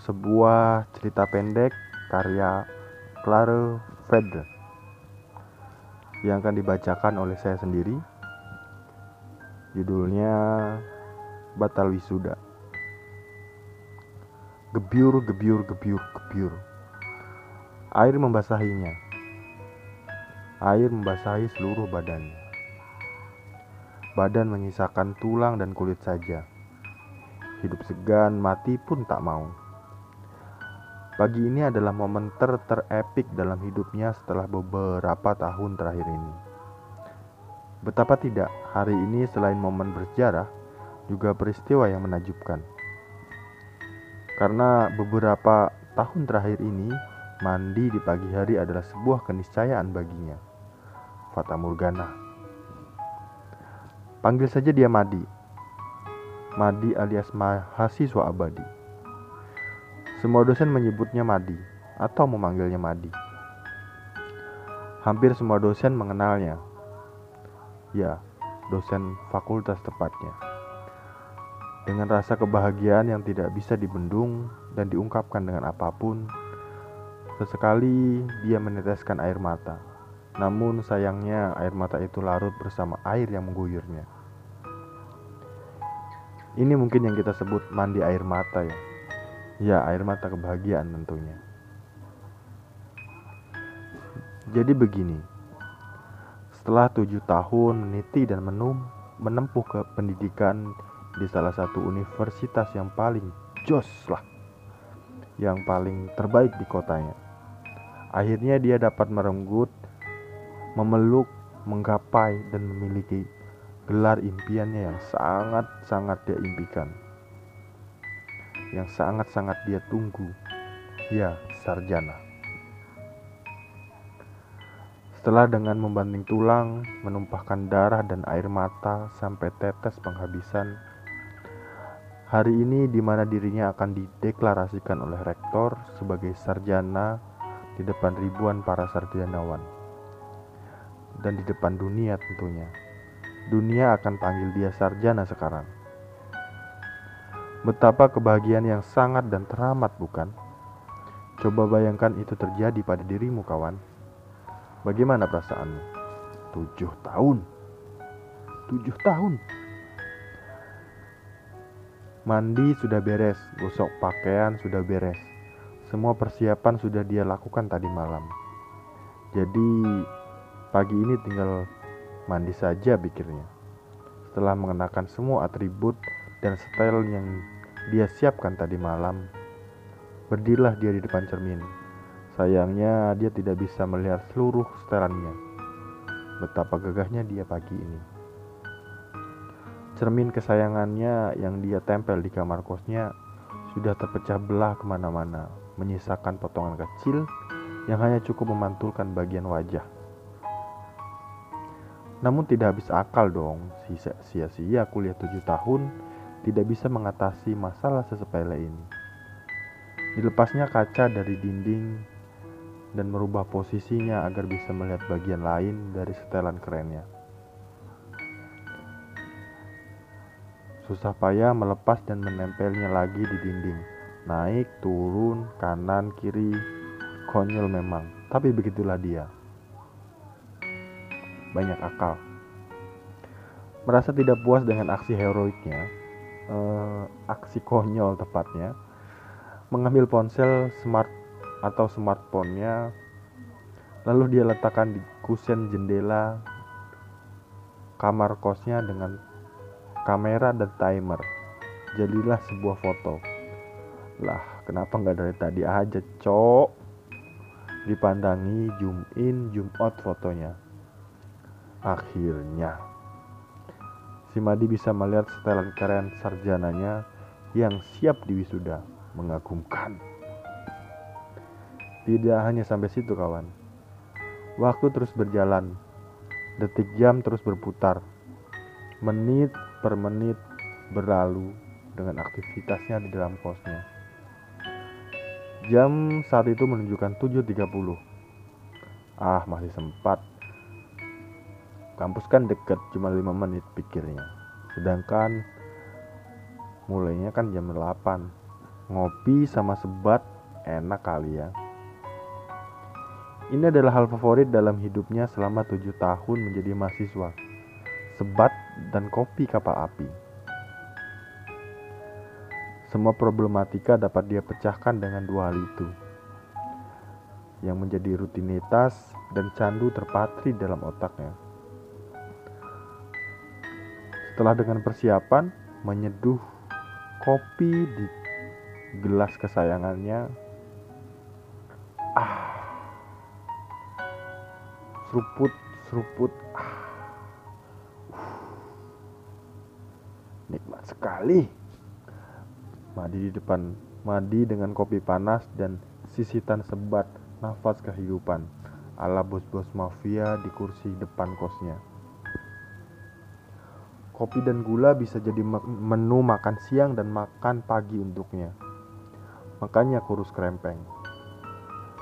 sebuah cerita pendek karya Clare Feder yang akan dibacakan oleh saya sendiri. Judulnya Batal Wisuda. Gebyur, gebyur, gebyur, gebyur. Air membasahinya. Air membasahi seluruh badannya. Badan menyisakan tulang dan kulit saja. Hidup segan, mati pun tak mau. Pagi ini adalah momen ter terepik dalam hidupnya setelah beberapa tahun terakhir ini. Betapa tidak, hari ini selain momen bersejarah, juga peristiwa yang menajubkan. Karena beberapa tahun terakhir ini, mandi di pagi hari adalah sebuah keniscayaan baginya. Fata Morgana. Panggil saja dia Madi. Madi alias mahasiswa abadi. Semua dosen menyebutnya Madi atau memanggilnya Madi. Hampir semua dosen mengenalnya. Ya, dosen fakultas tepatnya. Dengan rasa kebahagiaan yang tidak bisa dibendung dan diungkapkan dengan apa pun, sesekali dia meneteskan air mata. Namun sayangnya air mata itu larut bersama air yang mengguyurnya. Ini mungkin yang kita sebut mandi air mata ya. Ya, air mata kebahagiaan tentunya. Jadi begini, setelah tujuh tahun meniti dan menum, menempuh ke pendidikan di salah satu universitas yang paling jos lah, yang paling terbaik di kotanya. Akhirnya dia dapat merenggut, memeluk, menggapai, dan memiliki gelar impiannya yang sangat-sangat dia impikan yang sangat-sangat dia tunggu. Ya, sarjana. Setelah dengan membanting tulang, menumpahkan darah dan air mata sampai tetes penghabisan, hari ini di mana dirinya akan dideklarasikan oleh rektor sebagai sarjana di depan ribuan para sarjanawan. Dan di depan dunia tentunya. Dunia akan panggil dia sarjana sekarang. Betapa kebahagiaan yang sangat dan teramat, bukan? Coba bayangkan itu terjadi pada dirimu, kawan. Bagaimana perasaanmu? Tujuh tahun. Tujuh tahun. Mandi sudah beres, gosok pakaian sudah beres. Semua persiapan sudah dia lakukan tadi malam. Jadi pagi ini tinggal mandi saja pikirnya. Setelah mengenakan semua atribut dan style yang dia siapkan tadi malam. Berdirilah dia di depan cermin. Sayangnya dia tidak bisa melihat seluruh setelannya. Betapa gagahnya dia pagi ini. Cermin kesayangannya yang dia tempel di kamar kosnya sudah terpecah belah ke mana-mana, menyisakan potongan kecil yang hanya cukup memantulkan bagian wajah. Namun tidak habis akal dong, sia-sia kuliah tujuh tahun tidak bisa mengatasi masalah sesepele ini. Dilepasnya kaca dari dinding dan merubah posisinya agar bisa melihat bagian lain dari setelan kerennya. Susah payah melepas dan menempelnya lagi di dinding. Naik, turun, kanan, kiri. Konyol memang, tapi begitulah dia. Banyak akal. Merasa tidak puas dengan aksi heroiknya, uh, aksi konyol tepatnya mengambil ponsel smart atau smartphone-nya lalu dia letakkan di kusen jendela kamar kosnya dengan kamera dan timer. Jadilah sebuah foto. Lah kenapa nggak dari tadi aja cok? Dipandangi zoom in zoom out fotonya. Akhirnya Si Madi bisa melihat setelan keren sarjananya yang siap diwisuda, mengagumkan. Tidak hanya sampai situ kawan. Waktu terus berjalan, detik jam terus berputar, menit per menit berlalu dengan aktivitasnya di dalam kosnya. Jam saat itu menunjukkan 7.30. Ah, masih sempat Kampus kan deket, cuma 5 menit pikirnya. Sedangkan mulainya kan jam 8. Ngopi sama sebat enak kali ya. Ini adalah hal favorit dalam hidupnya selama tujuh tahun menjadi mahasiswa. Sebat dan kopi kapal api. Semua problematika dapat dia pecahkan dengan dua hal itu. Yang menjadi rutinitas dan candu terpatri dalam otaknya. Setelah dengan persiapan menyeduh kopi di gelas kesayangannya, ah. Seruput seruput. Ah. nikmat sekali. Madi di depan madi dengan kopi panas dan sisitan sebat nafas kehidupan ala bos-bos mafia di kursi depan kosnya kopi dan gula bisa jadi menu makan siang dan makan pagi untuknya makanya kurus krempeng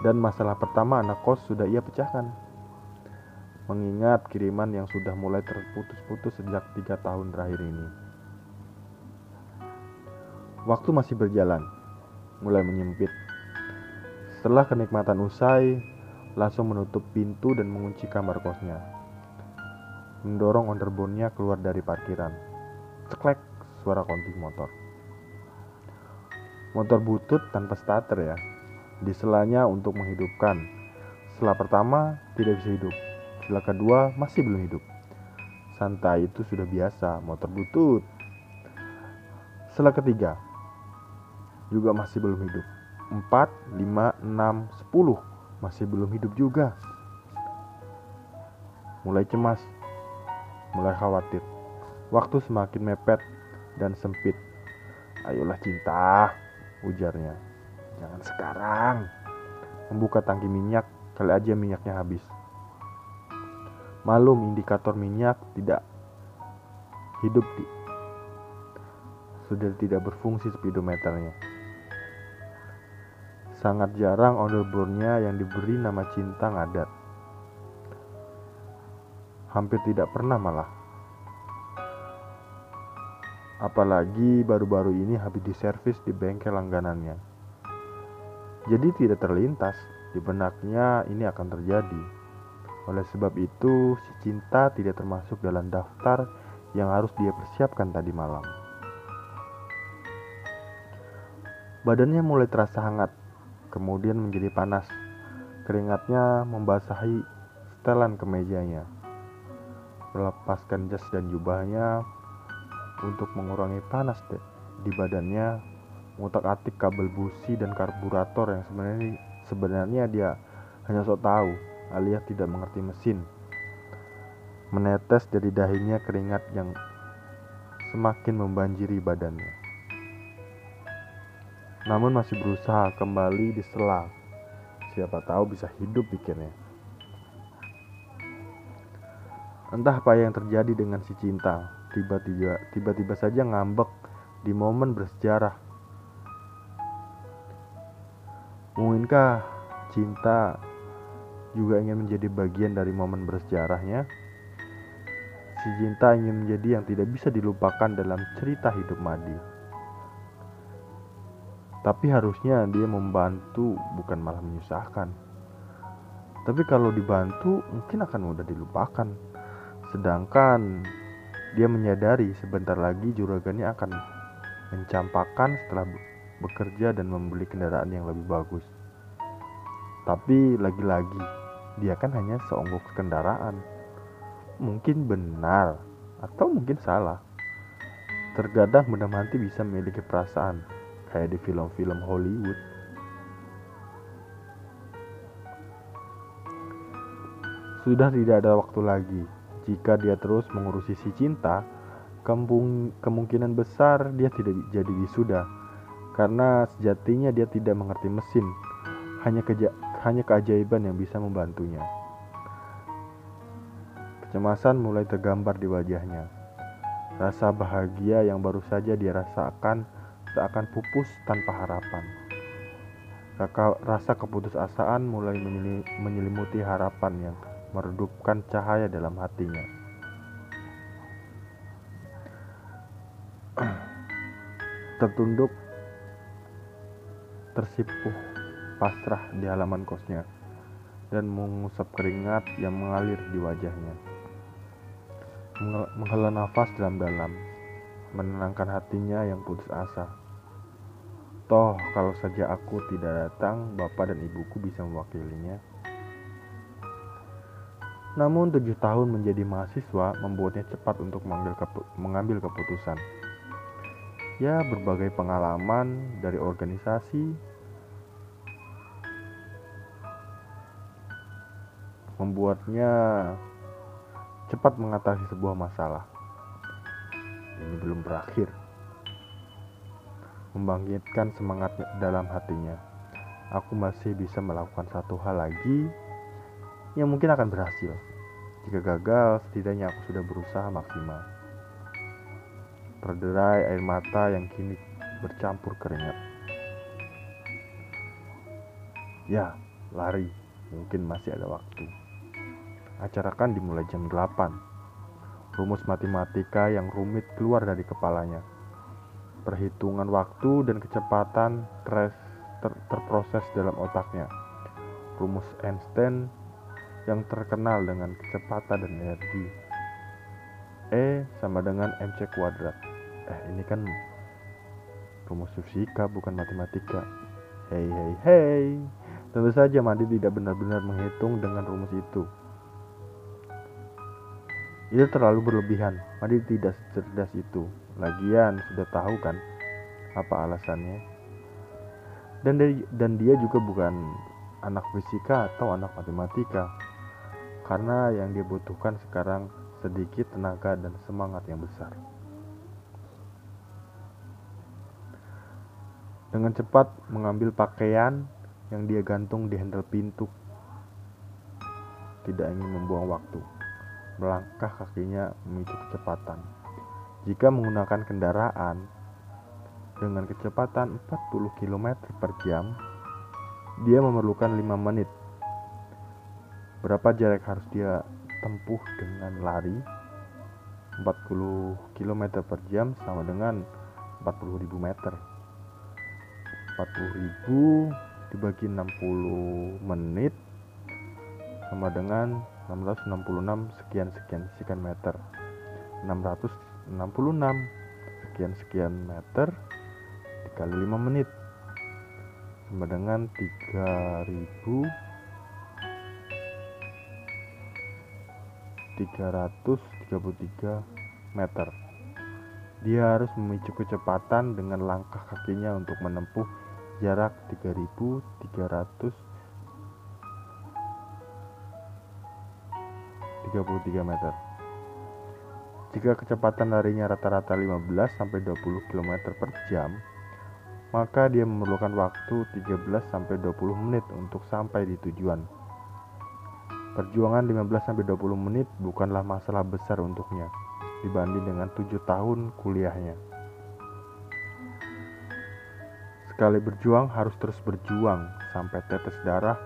dan masalah pertama anak kos sudah ia pecahkan mengingat kiriman yang sudah mulai terputus-putus sejak tiga tahun terakhir ini. Waktu masih berjalan, mulai menyempit. Setelah kenikmatan usai, langsung menutup pintu dan mengunci kamar kosnya. Mendorong onderbonnya keluar dari parkiran. Ceklek suara konti motor. Motor butut tanpa starter ya. Diselanya untuk menghidupkan. Setelah pertama tidak bisa hidup Setelah kedua masih belum hidup. Santai itu sudah biasa, motor butut. Setelah ketiga juga masih belum hidup. Empat, lima, enam, sepuluh masih belum hidup juga. Mulai cemas, mulai khawatir. Waktu semakin mepet dan sempit. Ayolah cinta, ujarnya. Jangan sekarang. Membuka tangki minyak, kali aja minyaknya habis. Malum indikator minyak tidak hidup di sudah tidak berfungsi speedometernya. Sangat jarang onderbornya yang diberi nama cinta ngadat. Hampir tidak pernah malah. Apalagi baru-baru ini habis diservis di bengkel langganannya. Jadi tidak terlintas di benaknya ini akan terjadi. Oleh sebab itu, si cinta tidak termasuk dalam daftar yang harus dia persiapkan tadi malam. Badannya mulai terasa hangat, kemudian menjadi panas. Keringatnya membasahi setelan kemejanya. Melepaskan jas dan jubahnya untuk mengurangi panas di badannya, ngutak-atik kabel busi dan karburator yang sebenarnya sebenarnya dia hanya sok tahu alias tidak mengerti mesin. Menetes dari dahinya keringat yang semakin membanjiri badannya. Namun masih berusaha kembali di sela. Siapa tahu bisa hidup pikirnya. Entah apa yang terjadi dengan si cinta, tiba-tiba tiba-tiba saja ngambek di momen bersejarah. Mungkinkah cinta juga ingin menjadi bagian dari momen bersejarahnya. Si Jinta ingin menjadi yang tidak bisa dilupakan dalam cerita hidup Madi. Tapi harusnya dia membantu bukan malah menyusahkan. Tapi kalau dibantu mungkin akan mudah dilupakan. Sedangkan dia menyadari sebentar lagi juragannya akan mencampakkan setelah bekerja dan membeli kendaraan yang lebih bagus. Tapi lagi-lagi dia kan hanya seonggok kendaraan. Mungkin benar atau mungkin salah. Terkadang benda mati bisa memiliki perasaan, kayak di film-film Hollywood. Sudah tidak ada waktu lagi. Jika dia terus mengurusi si cinta, kemungkinan besar dia tidak jadi wisuda karena sejatinya dia tidak mengerti mesin. Hanya keja hanya keajaiban yang bisa membantunya. Kecemasan mulai tergambar di wajahnya. Rasa bahagia yang baru saja dia rasakan seakan pupus tanpa harapan. Rasa keputusasaan mulai menyelimuti harapan yang meredupkan cahaya dalam hatinya. Tertunduk tersipuh pasrah di halaman kosnya dan mengusap keringat yang mengalir di wajahnya. Menghela nafas dalam-dalam, menenangkan hatinya yang putus asa. Toh, kalau saja aku tidak datang, bapak dan ibuku bisa mewakilinya. Namun tujuh tahun menjadi mahasiswa membuatnya cepat untuk mengambil keputusan. Ya, berbagai pengalaman dari organisasi membuatnya cepat mengatasi sebuah masalah. Ini belum berakhir. Membangkitkan semangat dalam hatinya. Aku masih bisa melakukan satu hal lagi yang mungkin akan berhasil. Jika gagal, setidaknya aku sudah berusaha maksimal. Terderai air mata yang kini bercampur keringat. Ya, lari. Mungkin masih ada waktu. Acara kan dimulai jam 8. Rumus matematika yang rumit keluar dari kepalanya. Perhitungan waktu dan kecepatan ter terproses dalam otaknya. Rumus Einstein yang terkenal dengan kecepatan dan energi. E sama dengan mc kuadrat. Eh, ini kan rumus fisika bukan matematika. Hei, hei, hei. Tentu saja Mandi tidak benar-benar menghitung dengan rumus itu. Itu terlalu berlebihan. Mandi tidak cerdas itu. Lagian sudah tahu kan apa alasannya. Dan dan dia juga bukan anak fisika atau anak matematika karena yang dibutuhkan sekarang sedikit tenaga dan semangat yang besar. Dengan cepat mengambil pakaian yang dia gantung di handle pintu. Tidak ingin membuang waktu. Melangkah kakinya memicu kecepatan. Jika menggunakan kendaraan dengan kecepatan 40 km per jam, dia memerlukan 5 menit berapa jarak harus dia tempuh dengan lari? 40 km per jam sama dengan 40.000 meter. 40.000 dibagi 60 menit sama dengan 666 sekian sekian sekian meter. 666 sekian sekian meter dikali 5 menit sama dengan 3000 333 meter. Dia harus memicu kecepatan dengan langkah kakinya untuk menempuh jarak 3333 meter. Jika kecepatan larinya rata-rata 15 sampai 20 km per jam, maka dia memerlukan waktu 13 sampai 20 menit untuk sampai di tujuan. Perjuangan 15-20 menit bukanlah masalah besar untuknya dibanding dengan 7 tahun kuliahnya. Sekali berjuang harus terus berjuang sampai tetes darah,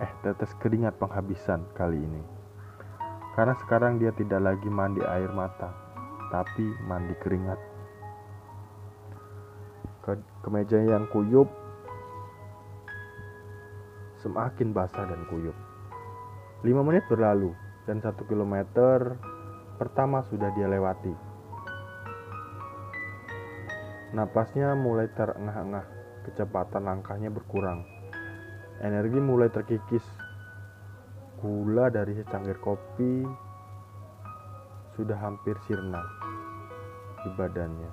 eh tetes keringat penghabisan kali ini. Karena sekarang dia tidak lagi mandi air mata, tapi mandi keringat. Ke kemeja yang kuyup semakin basah dan kuyup. 5 menit berlalu dan satu kilometer pertama sudah dia lewati. Napasnya mulai terengah-engah, kecepatan langkahnya berkurang. Energi mulai terkikis. Gula dari secangkir kopi sudah hampir sirna di badannya.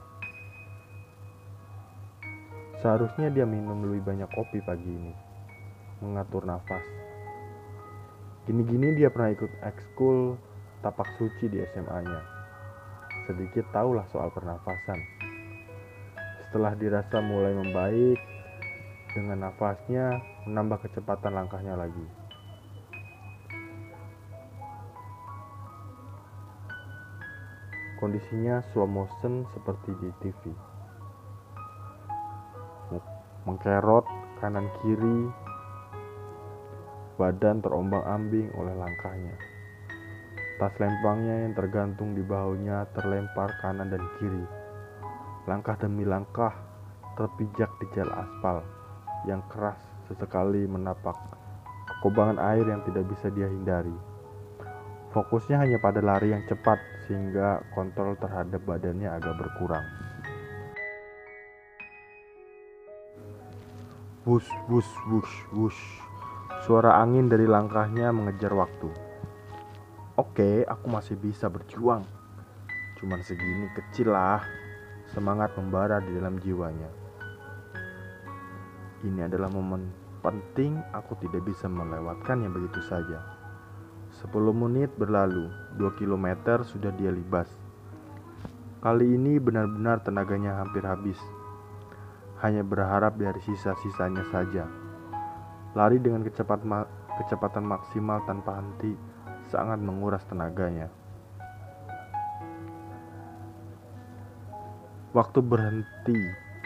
Seharusnya dia minum lebih banyak kopi pagi ini. Mengatur nafas Gini-gini dia pernah ikut ekskul tapak suci di SMA-nya. Sedikit tahulah soal pernafasan. Setelah dirasa mulai membaik, dengan nafasnya menambah kecepatan langkahnya lagi. Kondisinya slow motion seperti di TV. Mengkerot kanan kiri Badan terombang-ambing oleh langkahnya. Tas lempangnya yang tergantung di bahunya terlempar kanan dan kiri. Langkah demi langkah terpijak di jalan aspal. yang keras sesekali menapak kekobangan air yang tidak bisa dia hindari. Fokusnya hanya pada lari yang cepat sehingga kontrol terhadap badannya agak berkurang. Wush, wush, wush, wush. Suara angin dari langkahnya mengejar waktu. Oke, aku masih bisa berjuang. Cuman segini kecil lah. Semangat membara di dalam jiwanya. Ini adalah momen penting aku tidak bisa melewatkannya begitu saja. 10 menit berlalu, 2 km sudah dia libas. Kali ini benar-benar tenaganya hampir habis hanya berharap dari sisa-sisanya saja. Lari dengan kecepat ma kecepatan maksimal tanpa henti sangat menguras tenaganya. Waktu berhenti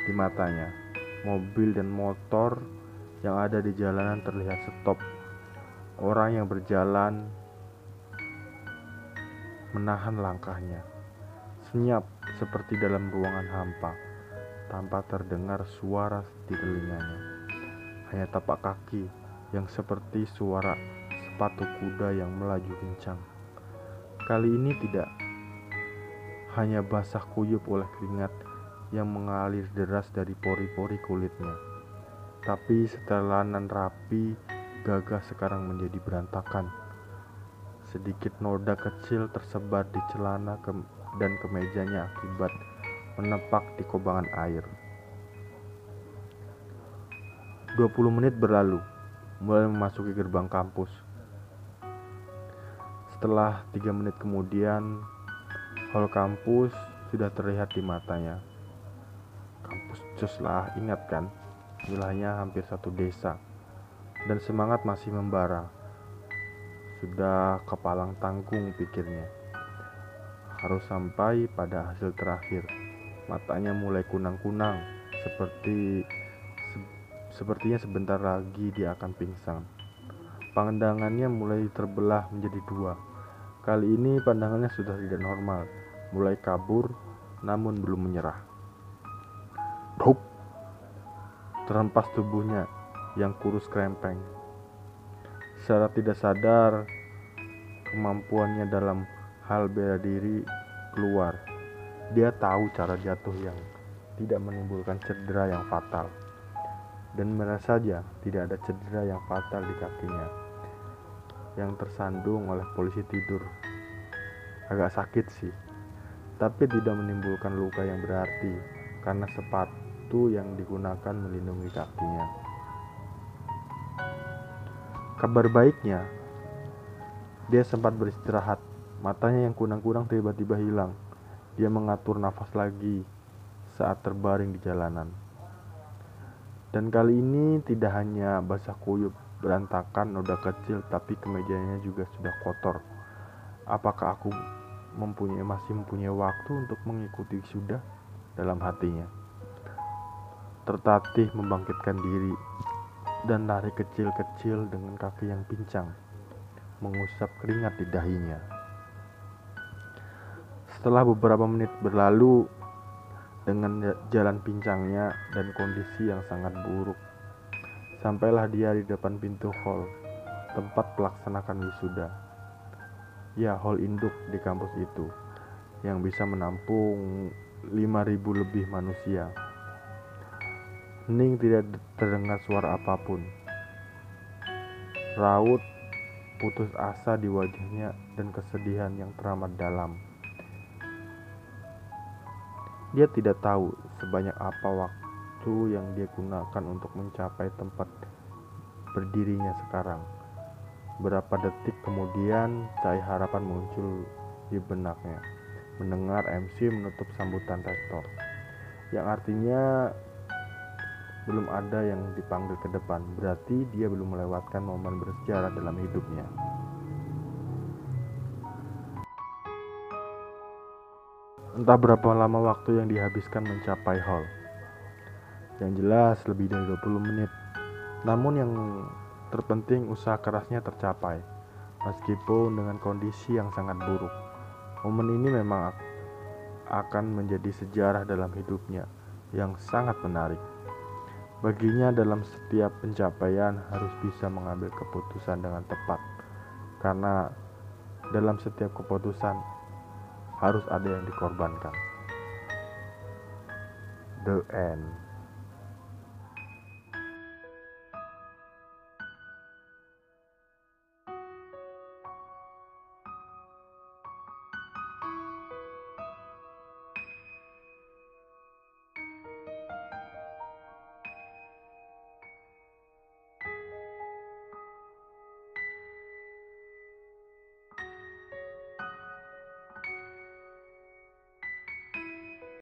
di matanya. Mobil dan motor yang ada di jalanan terlihat stop. Orang yang berjalan menahan langkahnya. Senyap seperti dalam ruangan hampa tanpa terdengar suara di telinganya. Hanya tapak kaki yang seperti suara sepatu kuda yang melaju kencang. Kali ini tidak hanya basah kuyup oleh keringat yang mengalir deras dari pori-pori kulitnya. Tapi setelan rapi gagah sekarang menjadi berantakan. Sedikit noda kecil tersebar di celana ke dan kemejanya akibat menepak di kobangan air. 20 menit berlalu, mulai memasuki gerbang kampus. Setelah tiga menit kemudian, hal kampus sudah terlihat di matanya. Kampus jos lah, ingat kan? Wilayahnya hampir satu desa. Dan semangat masih membara. Sudah kepalang tanggung pikirnya. Harus sampai pada hasil terakhir. Matanya mulai kunang-kunang, seperti se, sepertinya sebentar lagi dia akan pingsan. Pandangannya mulai terbelah menjadi dua. Kali ini pandangannya sudah tidak normal, mulai kabur namun belum menyerah. Dup! Terhempas tubuhnya yang kurus krempeng. Secara tidak sadar, kemampuannya dalam hal bela diri keluar dia tahu cara jatuh yang tidak menimbulkan cedera yang fatal. Dan merasa saja tidak ada cedera yang fatal di kakinya yang tersandung oleh polisi tidur. Agak sakit sih, tapi tidak menimbulkan luka yang berarti karena sepatu yang digunakan melindungi kakinya. Kabar baiknya, dia sempat beristirahat. Matanya yang kunang-kunang tiba-tiba hilang dia mengatur nafas lagi saat terbaring di jalanan. Dan kali ini tidak hanya basah kuyup berantakan noda kecil tapi kemejanya juga sudah kotor. Apakah aku mempunyai masih mempunyai waktu untuk mengikuti sudah dalam hatinya. Tertatih membangkitkan diri dan lari kecil-kecil dengan kaki yang pincang, mengusap keringat di dahinya. Setelah beberapa menit berlalu dengan jalan pincangnya dan kondisi yang sangat buruk, sampailah dia di depan pintu hall tempat pelaksanakan wisuda. Ya, hall induk di kampus itu yang bisa menampung 5000 lebih manusia. Ning tidak terdengar suara apa pun. Raut putus asa di wajahnya dan kesedihan yang teramat dalam. Dia tidak tahu sebanyak apa waktu yang dia gunakan untuk mencapai tempat berdirinya sekarang. Berapa detik kemudian cahaya harapan muncul di benaknya. Mendengar MC menutup sambutan rektor. Yang artinya belum ada yang dipanggil ke depan. Berarti dia belum melewatkan momen bersejarah dalam hidupnya. Entah berapa lama waktu yang dihabiskan mencapai hall. Yang jelas lebih dari 20 menit. Namun yang terpenting usaha kerasnya tercapai. Meskipun dengan kondisi yang sangat buruk. Momen ini memang akan menjadi sejarah dalam hidupnya yang sangat menarik. Baginya dalam setiap pencapaian harus bisa mengambil keputusan dengan tepat. Karena dalam setiap keputusan harus ada yang dikorbankan. The end.